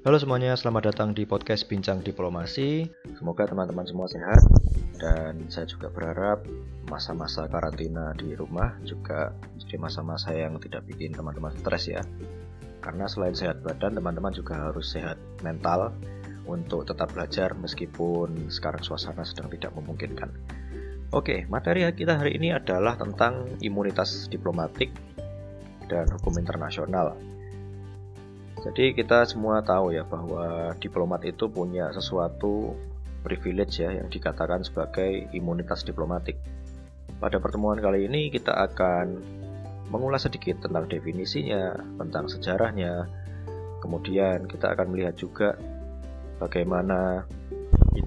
Halo semuanya, selamat datang di podcast Bincang Diplomasi. Semoga teman-teman semua sehat dan saya juga berharap masa-masa karantina di rumah juga menjadi masa-masa yang tidak bikin teman-teman stres ya. Karena selain sehat badan, teman-teman juga harus sehat mental untuk tetap belajar meskipun sekarang suasana sedang tidak memungkinkan. Oke, materi kita hari ini adalah tentang imunitas diplomatik dan hukum internasional. Jadi kita semua tahu ya bahwa diplomat itu punya sesuatu privilege ya yang dikatakan sebagai imunitas diplomatik. Pada pertemuan kali ini kita akan mengulas sedikit tentang definisinya, tentang sejarahnya. Kemudian kita akan melihat juga bagaimana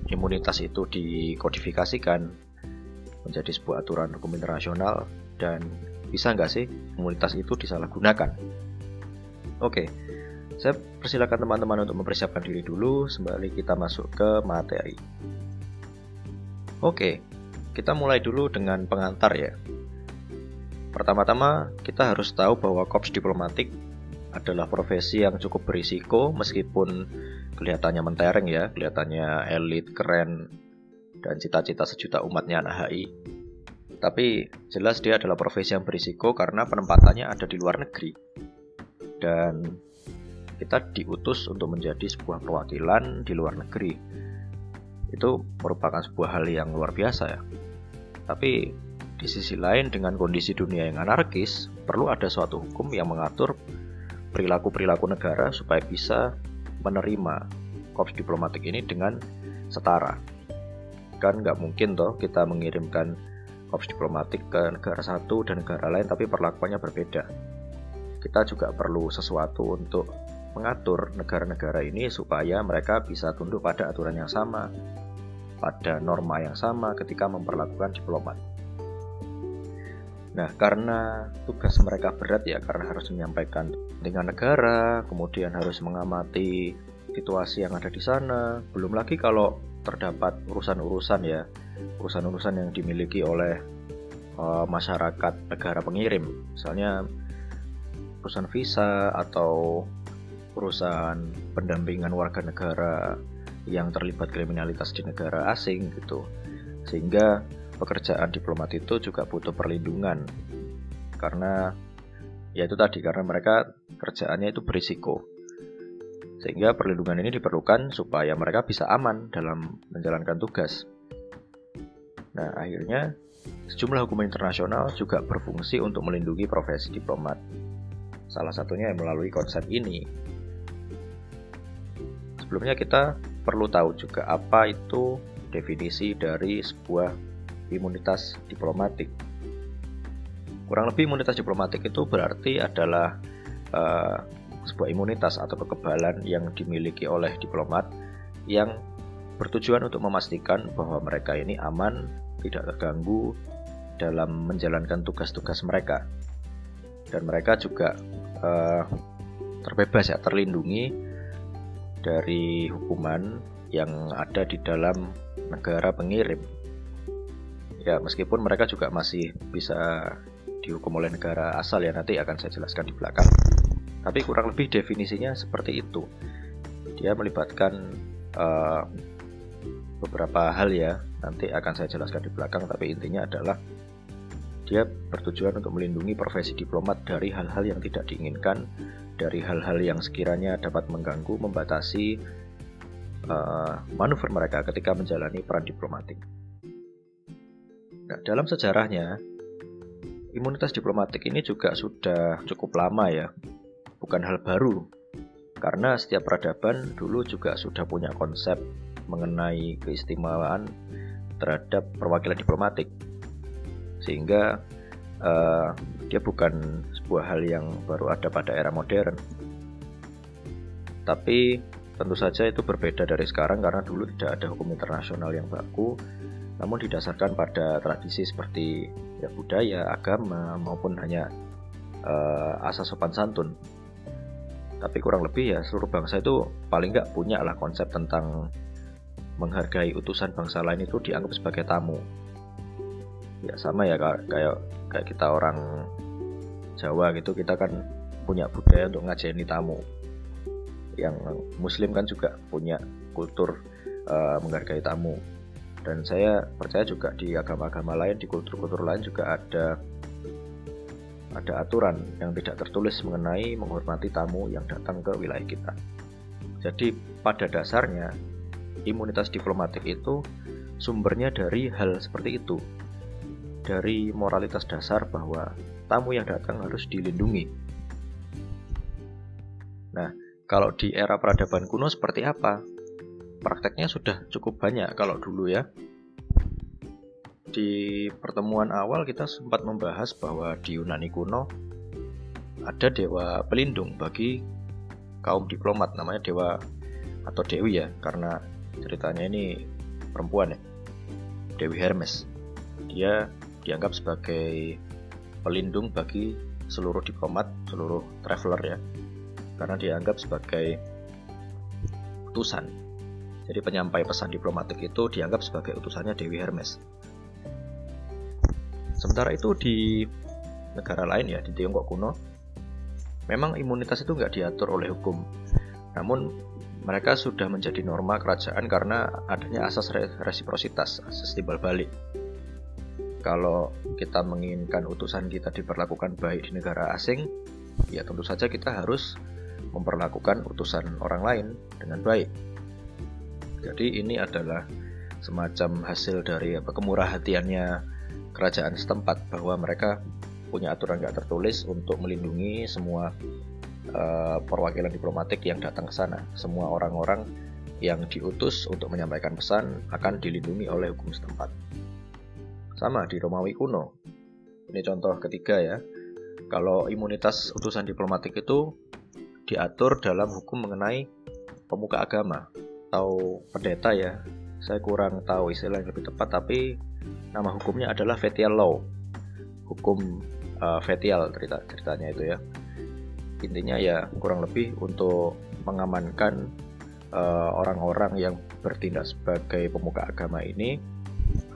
imunitas itu dikodifikasikan menjadi sebuah aturan hukum internasional dan bisa nggak sih imunitas itu disalahgunakan. Oke, saya persilakan teman-teman untuk mempersiapkan diri dulu sembari kita masuk ke materi. Oke, kita mulai dulu dengan pengantar ya. Pertama-tama, kita harus tahu bahwa korps diplomatik adalah profesi yang cukup berisiko meskipun kelihatannya mentereng ya, kelihatannya elit, keren, dan cita-cita sejuta umatnya anak HI. Tapi jelas dia adalah profesi yang berisiko karena penempatannya ada di luar negeri. Dan kita diutus untuk menjadi sebuah perwakilan di luar negeri. Itu merupakan sebuah hal yang luar biasa ya. Tapi di sisi lain dengan kondisi dunia yang anarkis, perlu ada suatu hukum yang mengatur perilaku-perilaku negara supaya bisa menerima korps diplomatik ini dengan setara. Kan nggak mungkin toh kita mengirimkan korps diplomatik ke negara satu dan negara lain tapi perlakuannya berbeda. Kita juga perlu sesuatu untuk mengatur negara-negara ini supaya mereka bisa tunduk pada aturan yang sama, pada norma yang sama ketika memperlakukan diplomat. Nah, karena tugas mereka berat ya, karena harus menyampaikan dengan negara, kemudian harus mengamati situasi yang ada di sana. Belum lagi kalau terdapat urusan-urusan ya, urusan-urusan yang dimiliki oleh uh, masyarakat negara pengirim, misalnya urusan visa atau perusahaan pendampingan warga negara yang terlibat kriminalitas di negara asing gitu. Sehingga pekerjaan diplomat itu juga butuh perlindungan karena ya itu tadi karena mereka kerjaannya itu berisiko. Sehingga perlindungan ini diperlukan supaya mereka bisa aman dalam menjalankan tugas. Nah, akhirnya sejumlah hukum internasional juga berfungsi untuk melindungi profesi diplomat. Salah satunya melalui konsep ini, Sebelumnya kita perlu tahu juga apa itu definisi dari sebuah imunitas diplomatik. Kurang lebih imunitas diplomatik itu berarti adalah uh, sebuah imunitas atau kekebalan yang dimiliki oleh diplomat yang bertujuan untuk memastikan bahwa mereka ini aman, tidak terganggu dalam menjalankan tugas-tugas mereka. Dan mereka juga uh, terbebas ya, terlindungi dari hukuman yang ada di dalam negara pengirim. Ya, meskipun mereka juga masih bisa dihukum oleh negara asal ya nanti akan saya jelaskan di belakang. Tapi kurang lebih definisinya seperti itu. Dia melibatkan uh, beberapa hal ya, nanti akan saya jelaskan di belakang tapi intinya adalah dia bertujuan untuk melindungi profesi diplomat dari hal-hal yang tidak diinginkan dari hal-hal yang sekiranya dapat mengganggu, membatasi uh, manuver mereka ketika menjalani peran diplomatik. Nah, dalam sejarahnya, imunitas diplomatik ini juga sudah cukup lama ya, bukan hal baru. Karena setiap peradaban dulu juga sudah punya konsep mengenai keistimewaan terhadap perwakilan diplomatik. Sehingga uh, dia bukan sebuah hal yang baru ada pada era modern. Tapi tentu saja itu berbeda dari sekarang karena dulu tidak ada hukum internasional yang baku, namun didasarkan pada tradisi seperti ya budaya, agama maupun hanya uh, asas sopan santun. Tapi kurang lebih ya seluruh bangsa itu paling nggak punya lah konsep tentang menghargai utusan bangsa lain itu dianggap sebagai tamu ya sama ya kayak kayak kita orang Jawa gitu kita kan punya budaya untuk ngajeni tamu yang muslim kan juga punya kultur uh, menghargai tamu dan saya percaya juga di agama-agama lain di kultur-kultur lain juga ada ada aturan yang tidak tertulis mengenai menghormati tamu yang datang ke wilayah kita. Jadi pada dasarnya imunitas diplomatik itu sumbernya dari hal seperti itu. Dari moralitas dasar bahwa tamu yang datang harus dilindungi. Nah, kalau di era peradaban kuno seperti apa? Prakteknya sudah cukup banyak kalau dulu ya. Di pertemuan awal kita sempat membahas bahwa di Yunani kuno ada dewa pelindung bagi kaum diplomat namanya dewa atau dewi ya karena ceritanya ini perempuan ya. Dewi Hermes. Dia dianggap sebagai pelindung bagi seluruh diplomat, seluruh traveler ya karena dianggap sebagai utusan. Jadi penyampai pesan diplomatik itu dianggap sebagai utusannya Dewi Hermes. Sementara itu di negara lain ya, di Tiongkok kuno, memang imunitas itu nggak diatur oleh hukum. Namun mereka sudah menjadi norma kerajaan karena adanya asas resiprositas, asas timbal balik. Kalau kita menginginkan utusan kita diperlakukan baik di negara asing, ya tentu saja kita harus memperlakukan utusan orang lain dengan baik. Jadi ini adalah semacam hasil dari apa kemurahhatiannya kerajaan setempat bahwa mereka punya aturan nggak tertulis untuk melindungi semua uh, perwakilan diplomatik yang datang ke sana. Semua orang-orang yang diutus untuk menyampaikan pesan akan dilindungi oleh hukum setempat. Sama di Romawi kuno. Ini contoh ketiga ya. Kalau imunitas utusan diplomatik itu diatur dalam hukum mengenai pemuka agama atau pendeta ya. Saya kurang tahu istilah yang lebih tepat tapi nama hukumnya adalah Fetial Law. Hukum uh, Fetial cerita ceritanya itu ya. Intinya ya kurang lebih untuk mengamankan eh, orang-orang uh, yang bertindak sebagai pemuka agama ini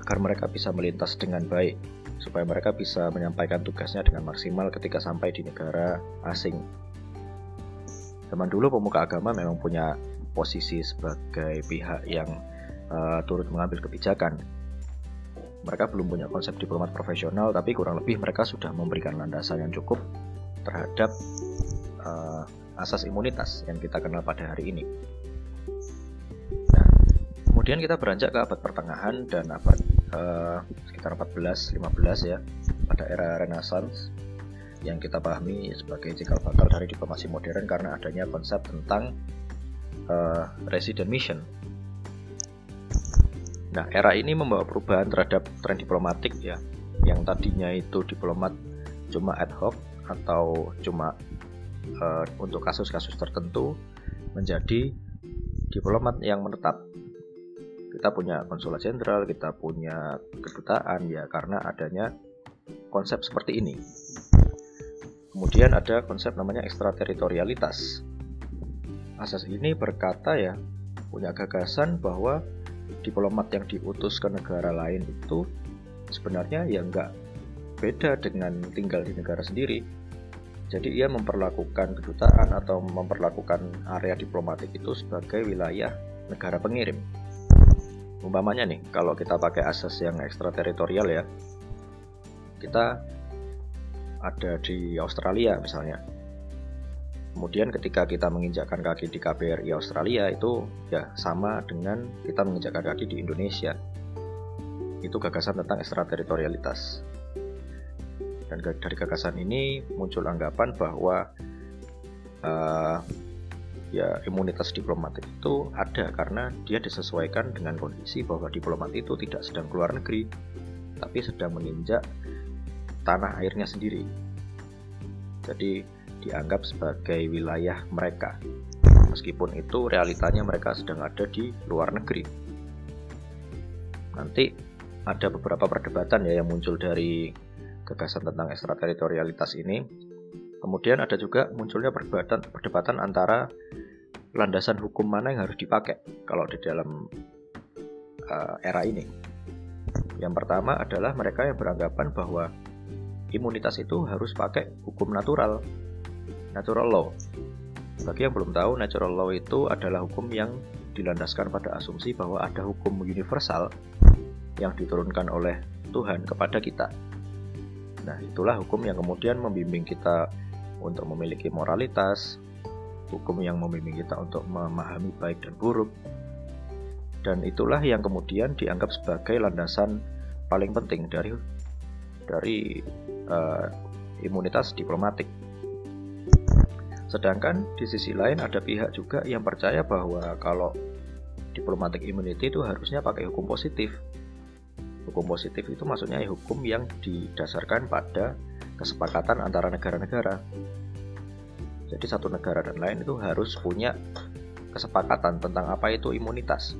agar mereka bisa melintas dengan baik supaya mereka bisa menyampaikan tugasnya dengan maksimal ketika sampai di negara asing Zaman dulu pemuka agama memang punya posisi sebagai pihak yang uh, turut mengambil kebijakan. Mereka belum punya konsep diplomat profesional, tapi kurang lebih mereka sudah memberikan landasan yang cukup terhadap uh, asas imunitas yang kita kenal pada hari ini. Kemudian kita beranjak ke abad pertengahan dan abad uh, sekitar 14-15 ya, pada era Renaissance yang kita pahami sebagai cikal bakal dari diplomasi modern karena adanya konsep tentang uh, resident mission. Nah, era ini membawa perubahan terhadap tren diplomatik ya, yang tadinya itu diplomat cuma ad hoc atau cuma uh, untuk kasus-kasus tertentu menjadi diplomat yang menetap. Kita punya konsulat jenderal, kita punya kedutaan ya karena adanya konsep seperti ini. Kemudian ada konsep namanya ekstrateritorialitas. Asas ini berkata ya, punya gagasan bahwa diplomat yang diutus ke negara lain itu sebenarnya ya nggak beda dengan tinggal di negara sendiri. Jadi ia memperlakukan kedutaan atau memperlakukan area diplomatik itu sebagai wilayah negara pengirim. Umpamanya nih, kalau kita pakai asas yang ekstrateritorial ya, kita ada di Australia misalnya. Kemudian ketika kita menginjakkan kaki di KBRI Australia itu ya sama dengan kita menginjakkan kaki di Indonesia. Itu gagasan tentang ekstrateritorialitas. Dan dari gagasan ini muncul anggapan bahwa uh, ya imunitas diplomatik itu ada karena dia disesuaikan dengan kondisi bahwa diplomat itu tidak sedang keluar negeri tapi sedang menginjak tanah airnya sendiri. Jadi dianggap sebagai wilayah mereka. Meskipun itu realitanya mereka sedang ada di luar negeri. Nanti ada beberapa perdebatan ya yang muncul dari gagasan tentang ekstrateritorialitas ini. Kemudian ada juga munculnya perdebatan perdebatan antara landasan hukum mana yang harus dipakai kalau di dalam uh, era ini. Yang pertama adalah mereka yang beranggapan bahwa imunitas itu harus pakai hukum natural, natural law. Bagi yang belum tahu, natural law itu adalah hukum yang dilandaskan pada asumsi bahwa ada hukum universal yang diturunkan oleh Tuhan kepada kita. Nah, itulah hukum yang kemudian membimbing kita untuk memiliki moralitas, hukum yang membimbing kita untuk memahami baik dan buruk, dan itulah yang kemudian dianggap sebagai landasan paling penting dari dari uh, imunitas diplomatik. Sedangkan di sisi lain ada pihak juga yang percaya bahwa kalau diplomatic immunity itu harusnya pakai hukum positif. Hukum positif itu maksudnya hukum yang didasarkan pada kesepakatan antara negara-negara. Jadi satu negara dan lain itu harus punya kesepakatan tentang apa itu imunitas.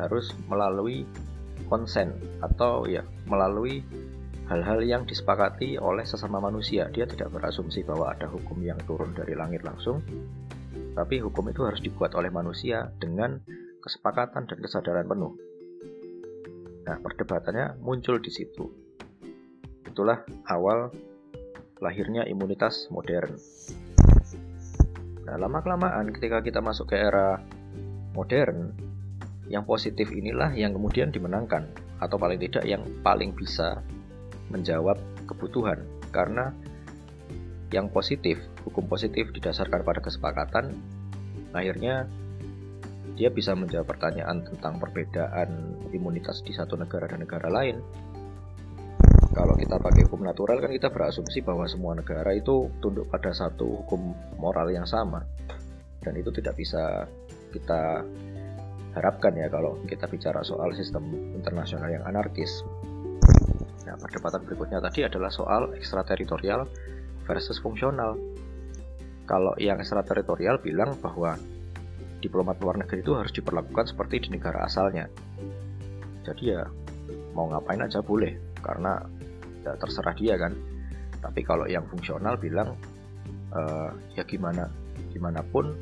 Harus melalui konsen atau ya melalui hal-hal yang disepakati oleh sesama manusia. Dia tidak berasumsi bahwa ada hukum yang turun dari langit langsung, tapi hukum itu harus dibuat oleh manusia dengan kesepakatan dan kesadaran penuh. Nah, perdebatannya muncul di situ. Itulah awal lahirnya imunitas modern. Nah, lama-kelamaan ketika kita masuk ke era modern, yang positif inilah yang kemudian dimenangkan, atau paling tidak yang paling bisa menjawab kebutuhan karena yang positif, hukum positif didasarkan pada kesepakatan, akhirnya dia bisa menjawab pertanyaan tentang perbedaan imunitas di satu negara dan negara lain. Kalau kita pakai hukum natural kan kita berasumsi bahwa semua negara itu tunduk pada satu hukum moral yang sama. Dan itu tidak bisa kita harapkan ya kalau kita bicara soal sistem internasional yang anarkis. Nah, perdebatan berikutnya tadi adalah soal ekstrateritorial versus fungsional. Kalau yang ekstrateritorial bilang bahwa diplomat luar negeri itu harus diperlakukan seperti di negara asalnya. Jadi ya mau ngapain aja boleh karena ya terserah dia kan. Tapi kalau yang fungsional bilang uh, ya gimana gimana pun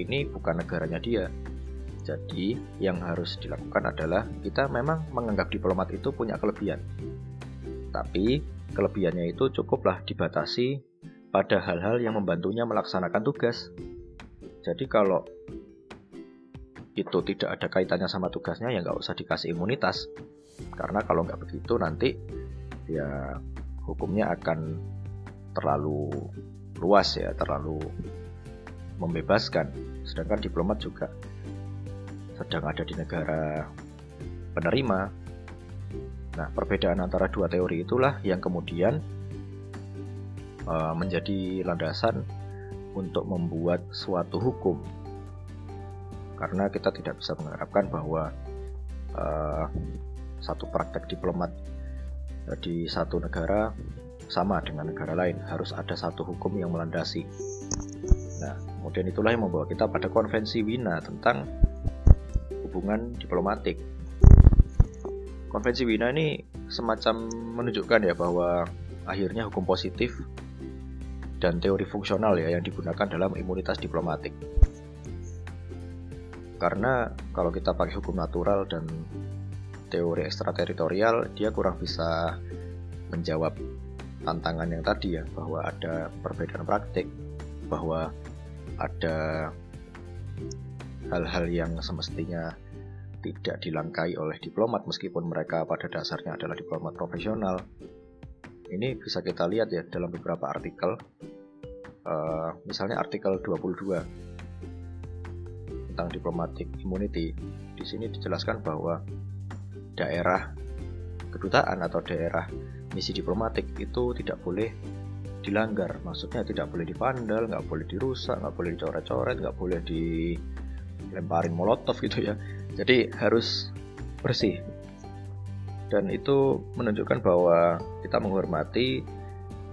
ini bukan negaranya dia. Jadi yang harus dilakukan adalah kita memang menganggap diplomat itu punya kelebihan tapi kelebihannya itu cukuplah dibatasi pada hal-hal yang membantunya melaksanakan tugas. Jadi kalau itu tidak ada kaitannya sama tugasnya ya nggak usah dikasih imunitas. Karena kalau nggak begitu nanti ya hukumnya akan terlalu luas ya, terlalu membebaskan. Sedangkan diplomat juga sedang ada di negara penerima Nah, perbedaan antara dua teori itulah yang kemudian uh, menjadi landasan untuk membuat suatu hukum. Karena kita tidak bisa mengharapkan bahwa uh, satu praktek diplomat di satu negara sama dengan negara lain, harus ada satu hukum yang melandasi. Nah, kemudian itulah yang membawa kita pada konvensi Wina tentang hubungan diplomatik Konvensi Wina ini semacam menunjukkan ya bahwa akhirnya hukum positif dan teori fungsional ya yang digunakan dalam imunitas diplomatik. Karena kalau kita pakai hukum natural dan teori ekstrateritorial, dia kurang bisa menjawab tantangan yang tadi ya, bahwa ada perbedaan praktik, bahwa ada hal-hal yang semestinya tidak dilangkai oleh diplomat meskipun mereka pada dasarnya adalah diplomat profesional. Ini bisa kita lihat ya dalam beberapa artikel. Uh, misalnya artikel 22 tentang diplomatic immunity. Di sini dijelaskan bahwa daerah kedutaan atau daerah misi diplomatik itu tidak boleh dilanggar. Maksudnya tidak boleh dipandal, nggak boleh dirusak, nggak boleh dicoret-coret, nggak boleh dilemparin molotov gitu ya. Jadi harus bersih. Dan itu menunjukkan bahwa kita menghormati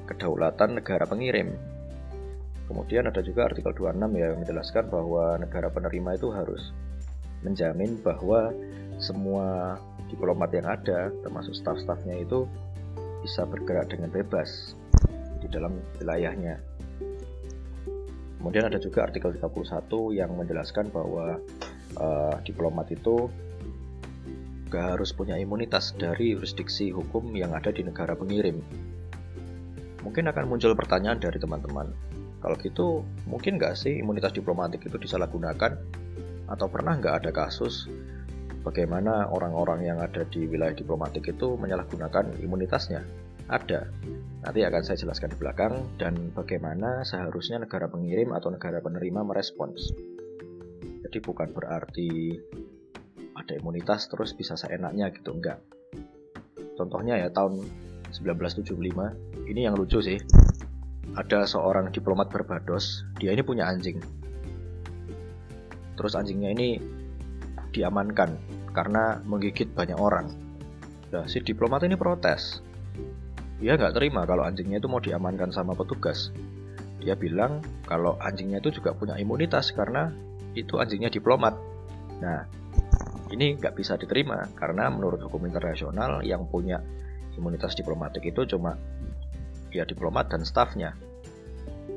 kedaulatan negara pengirim. Kemudian ada juga artikel 26 yang menjelaskan bahwa negara penerima itu harus menjamin bahwa semua diplomat yang ada termasuk staf-stafnya itu bisa bergerak dengan bebas di dalam wilayahnya kemudian ada juga artikel 31 yang menjelaskan bahwa uh, diplomat itu gak harus punya imunitas dari jurisdiksi hukum yang ada di negara pengirim. Mungkin akan muncul pertanyaan dari teman-teman, kalau gitu mungkin nggak sih imunitas diplomatik itu disalahgunakan atau pernah nggak ada kasus bagaimana orang-orang yang ada di wilayah diplomatik itu menyalahgunakan imunitasnya? Ada. Nanti akan saya jelaskan di belakang dan bagaimana seharusnya negara pengirim atau negara penerima merespons. Jadi bukan berarti ada imunitas terus bisa seenaknya gitu, enggak. Contohnya ya tahun 1975, ini yang lucu sih. Ada seorang diplomat Barbados, dia ini punya anjing. Terus anjingnya ini diamankan karena menggigit banyak orang. Nah, si diplomat ini protes. Dia nggak terima kalau anjingnya itu mau diamankan sama petugas. Dia bilang kalau anjingnya itu juga punya imunitas karena itu anjingnya diplomat. Nah, ini nggak bisa diterima karena menurut hukum internasional yang punya imunitas diplomatik itu cuma ya diplomat dan stafnya.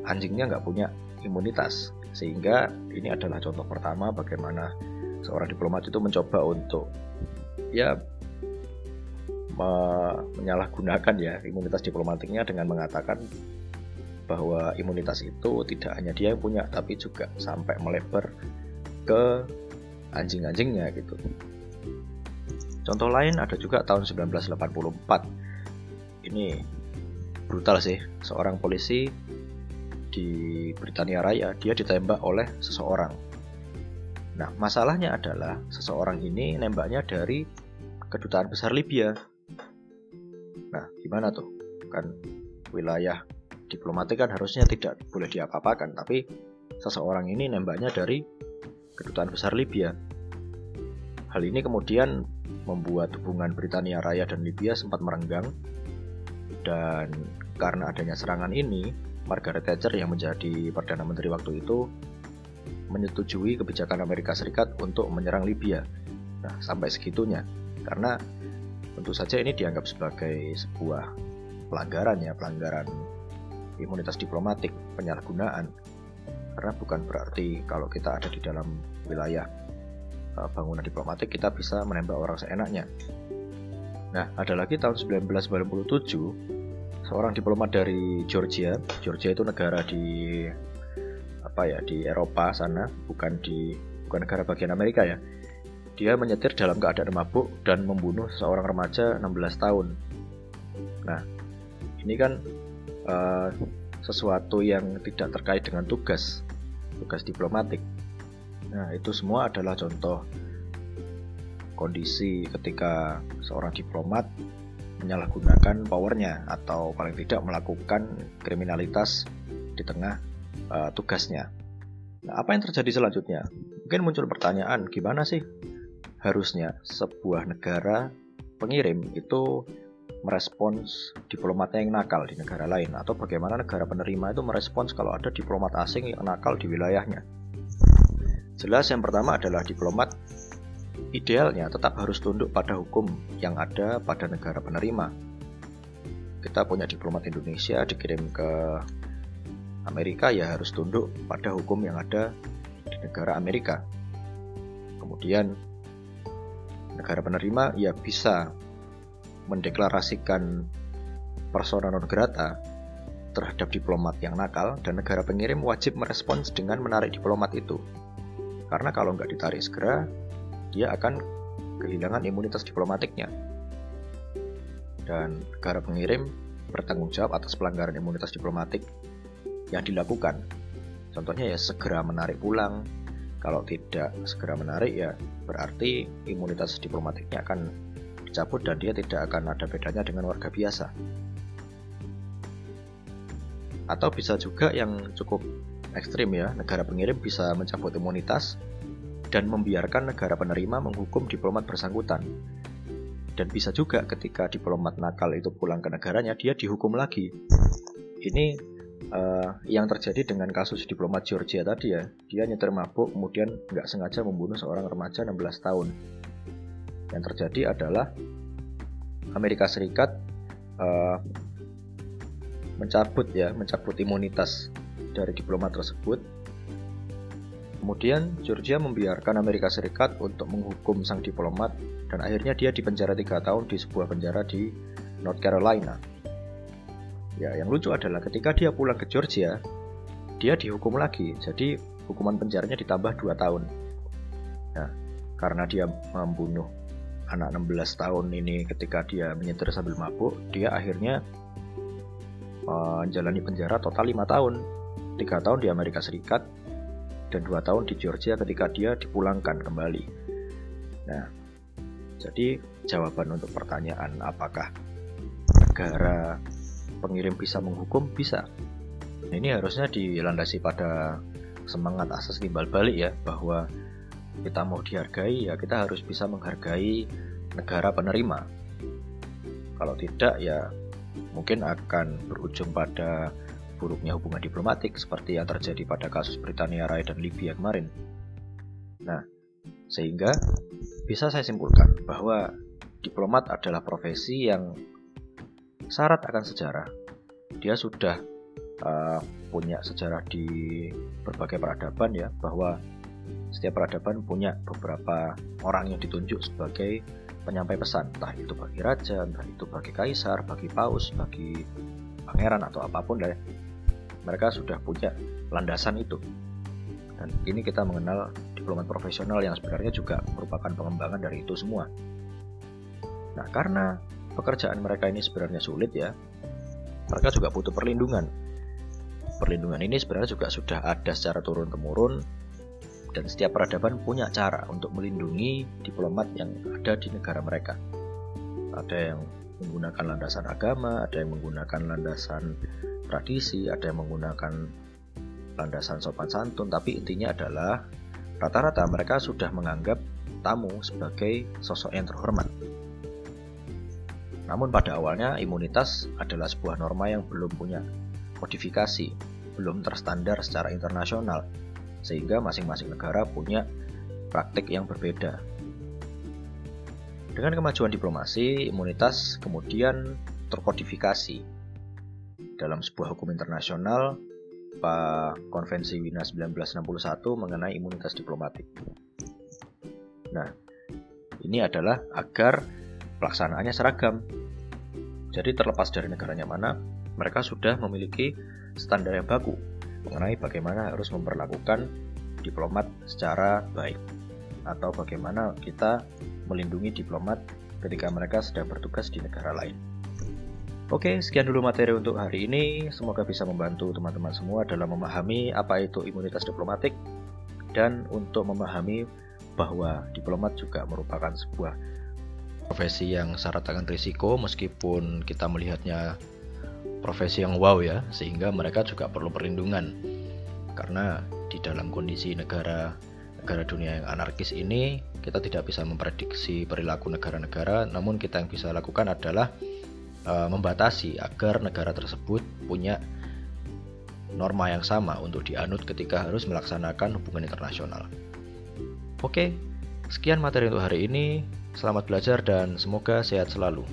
Anjingnya nggak punya imunitas sehingga ini adalah contoh pertama bagaimana seorang diplomat itu mencoba untuk ya me menyalahgunakan ya imunitas diplomatiknya dengan mengatakan bahwa imunitas itu tidak hanya dia yang punya tapi juga sampai melebar ke anjing-anjingnya gitu. Contoh lain ada juga tahun 1984. Ini brutal sih, seorang polisi di Britania Raya dia ditembak oleh seseorang Nah, masalahnya adalah seseorang ini nembaknya dari kedutaan besar Libya. Nah, gimana tuh? Kan wilayah diplomatik kan harusnya tidak boleh diapa-apakan, tapi seseorang ini nembaknya dari kedutaan besar Libya. Hal ini kemudian membuat hubungan Britania Raya dan Libya sempat merenggang dan karena adanya serangan ini, Margaret Thatcher yang menjadi Perdana Menteri waktu itu menyetujui kebijakan Amerika Serikat untuk menyerang Libya. Nah, sampai segitunya. Karena tentu saja ini dianggap sebagai sebuah pelanggaran ya, pelanggaran imunitas diplomatik, penyalahgunaan. Karena bukan berarti kalau kita ada di dalam wilayah uh, bangunan diplomatik kita bisa menembak orang seenaknya. Nah, ada lagi tahun 1997 seorang diplomat dari Georgia. Georgia itu negara di apa ya di Eropa sana bukan di bukan negara bagian Amerika ya. Dia menyetir dalam keadaan mabuk dan membunuh seorang remaja 16 tahun. Nah ini kan uh, sesuatu yang tidak terkait dengan tugas tugas diplomatik. Nah itu semua adalah contoh kondisi ketika seorang diplomat menyalahgunakan powernya atau paling tidak melakukan kriminalitas di tengah uh, tugasnya. Nah, apa yang terjadi selanjutnya? Mungkin muncul pertanyaan, gimana sih harusnya sebuah negara pengirim itu merespons diplomatnya yang nakal di negara lain atau bagaimana negara penerima itu merespons kalau ada diplomat asing yang nakal di wilayahnya. Jelas yang pertama adalah diplomat idealnya tetap harus tunduk pada hukum yang ada pada negara penerima. Kita punya diplomat Indonesia dikirim ke Amerika ya harus tunduk pada hukum yang ada di negara Amerika. Kemudian negara penerima ya bisa mendeklarasikan persona non grata terhadap diplomat yang nakal dan negara pengirim wajib merespons dengan menarik diplomat itu. Karena kalau nggak ditarik segera, dia akan kehilangan imunitas diplomatiknya. Dan negara pengirim bertanggung jawab atas pelanggaran imunitas diplomatik yang dilakukan. Contohnya ya segera menarik pulang. Kalau tidak segera menarik ya berarti imunitas diplomatiknya akan dicabut dan dia tidak akan ada bedanya dengan warga biasa. Atau bisa juga yang cukup ekstrim ya, negara pengirim bisa mencabut imunitas dan membiarkan negara penerima menghukum diplomat bersangkutan. Dan bisa juga ketika diplomat nakal itu pulang ke negaranya, dia dihukum lagi. Ini uh, yang terjadi dengan kasus diplomat Georgia tadi ya dia nyetir mabuk kemudian nggak sengaja membunuh seorang remaja 16 tahun. Yang terjadi adalah Amerika Serikat uh, mencabut ya mencabut imunitas dari diplomat tersebut. Kemudian Georgia membiarkan Amerika Serikat untuk menghukum sang diplomat dan akhirnya dia dipenjara tiga tahun di sebuah penjara di North Carolina Ya, yang lucu adalah ketika dia pulang ke Georgia, dia dihukum lagi. Jadi hukuman penjaranya ditambah 2 tahun. Nah, karena dia membunuh anak 16 tahun ini ketika dia menyetir sambil mabuk, dia akhirnya menjalani penjara total 5 tahun. 3 tahun di Amerika Serikat dan 2 tahun di Georgia ketika dia dipulangkan kembali. Nah, jadi jawaban untuk pertanyaan apakah negara pengirim bisa menghukum bisa. Nah, ini harusnya dilandasi pada semangat asas timbal balik ya bahwa kita mau dihargai ya kita harus bisa menghargai negara penerima. Kalau tidak ya mungkin akan berujung pada buruknya hubungan diplomatik seperti yang terjadi pada kasus Britania Raya dan Libya kemarin. Nah, sehingga bisa saya simpulkan bahwa diplomat adalah profesi yang syarat akan sejarah. Dia sudah uh, punya sejarah di berbagai peradaban ya, bahwa setiap peradaban punya beberapa orang yang ditunjuk sebagai penyampai pesan, entah itu bagi raja, entah itu bagi kaisar, bagi paus, bagi pangeran atau apa pun lah. Ya. Mereka sudah punya landasan itu. Dan ini kita mengenal diplomat profesional yang sebenarnya juga merupakan pengembangan dari itu semua. Nah, karena pekerjaan mereka ini sebenarnya sulit ya, mereka juga butuh perlindungan. Perlindungan ini sebenarnya juga sudah ada secara turun-temurun dan setiap peradaban punya cara untuk melindungi diplomat yang ada di negara mereka. Ada yang menggunakan landasan agama, ada yang menggunakan landasan tradisi, ada yang menggunakan landasan sopan santun, tapi intinya adalah rata-rata mereka sudah menganggap tamu sebagai sosok yang terhormat. Namun pada awalnya imunitas adalah sebuah norma yang belum punya modifikasi, belum terstandar secara internasional, sehingga masing-masing negara punya praktik yang berbeda. Dengan kemajuan diplomasi, imunitas kemudian terkodifikasi dalam sebuah hukum internasional Konvensi Wina 1961 mengenai imunitas diplomatik. Nah, ini adalah agar pelaksanaannya seragam. Jadi terlepas dari negaranya mana, mereka sudah memiliki standar yang baku mengenai bagaimana harus memperlakukan diplomat secara baik atau bagaimana kita melindungi diplomat ketika mereka sedang bertugas di negara lain. Oke, sekian dulu materi untuk hari ini. Semoga bisa membantu teman-teman semua dalam memahami apa itu imunitas diplomatik dan untuk memahami bahwa diplomat juga merupakan sebuah profesi yang syarat akan risiko meskipun kita melihatnya profesi yang wow ya, sehingga mereka juga perlu perlindungan. Karena di dalam kondisi negara negara dunia yang anarkis ini, kita tidak bisa memprediksi perilaku negara-negara, namun kita yang bisa lakukan adalah e, membatasi agar negara tersebut punya norma yang sama untuk dianut ketika harus melaksanakan hubungan internasional. Oke, sekian materi untuk hari ini. Selamat belajar dan semoga sehat selalu.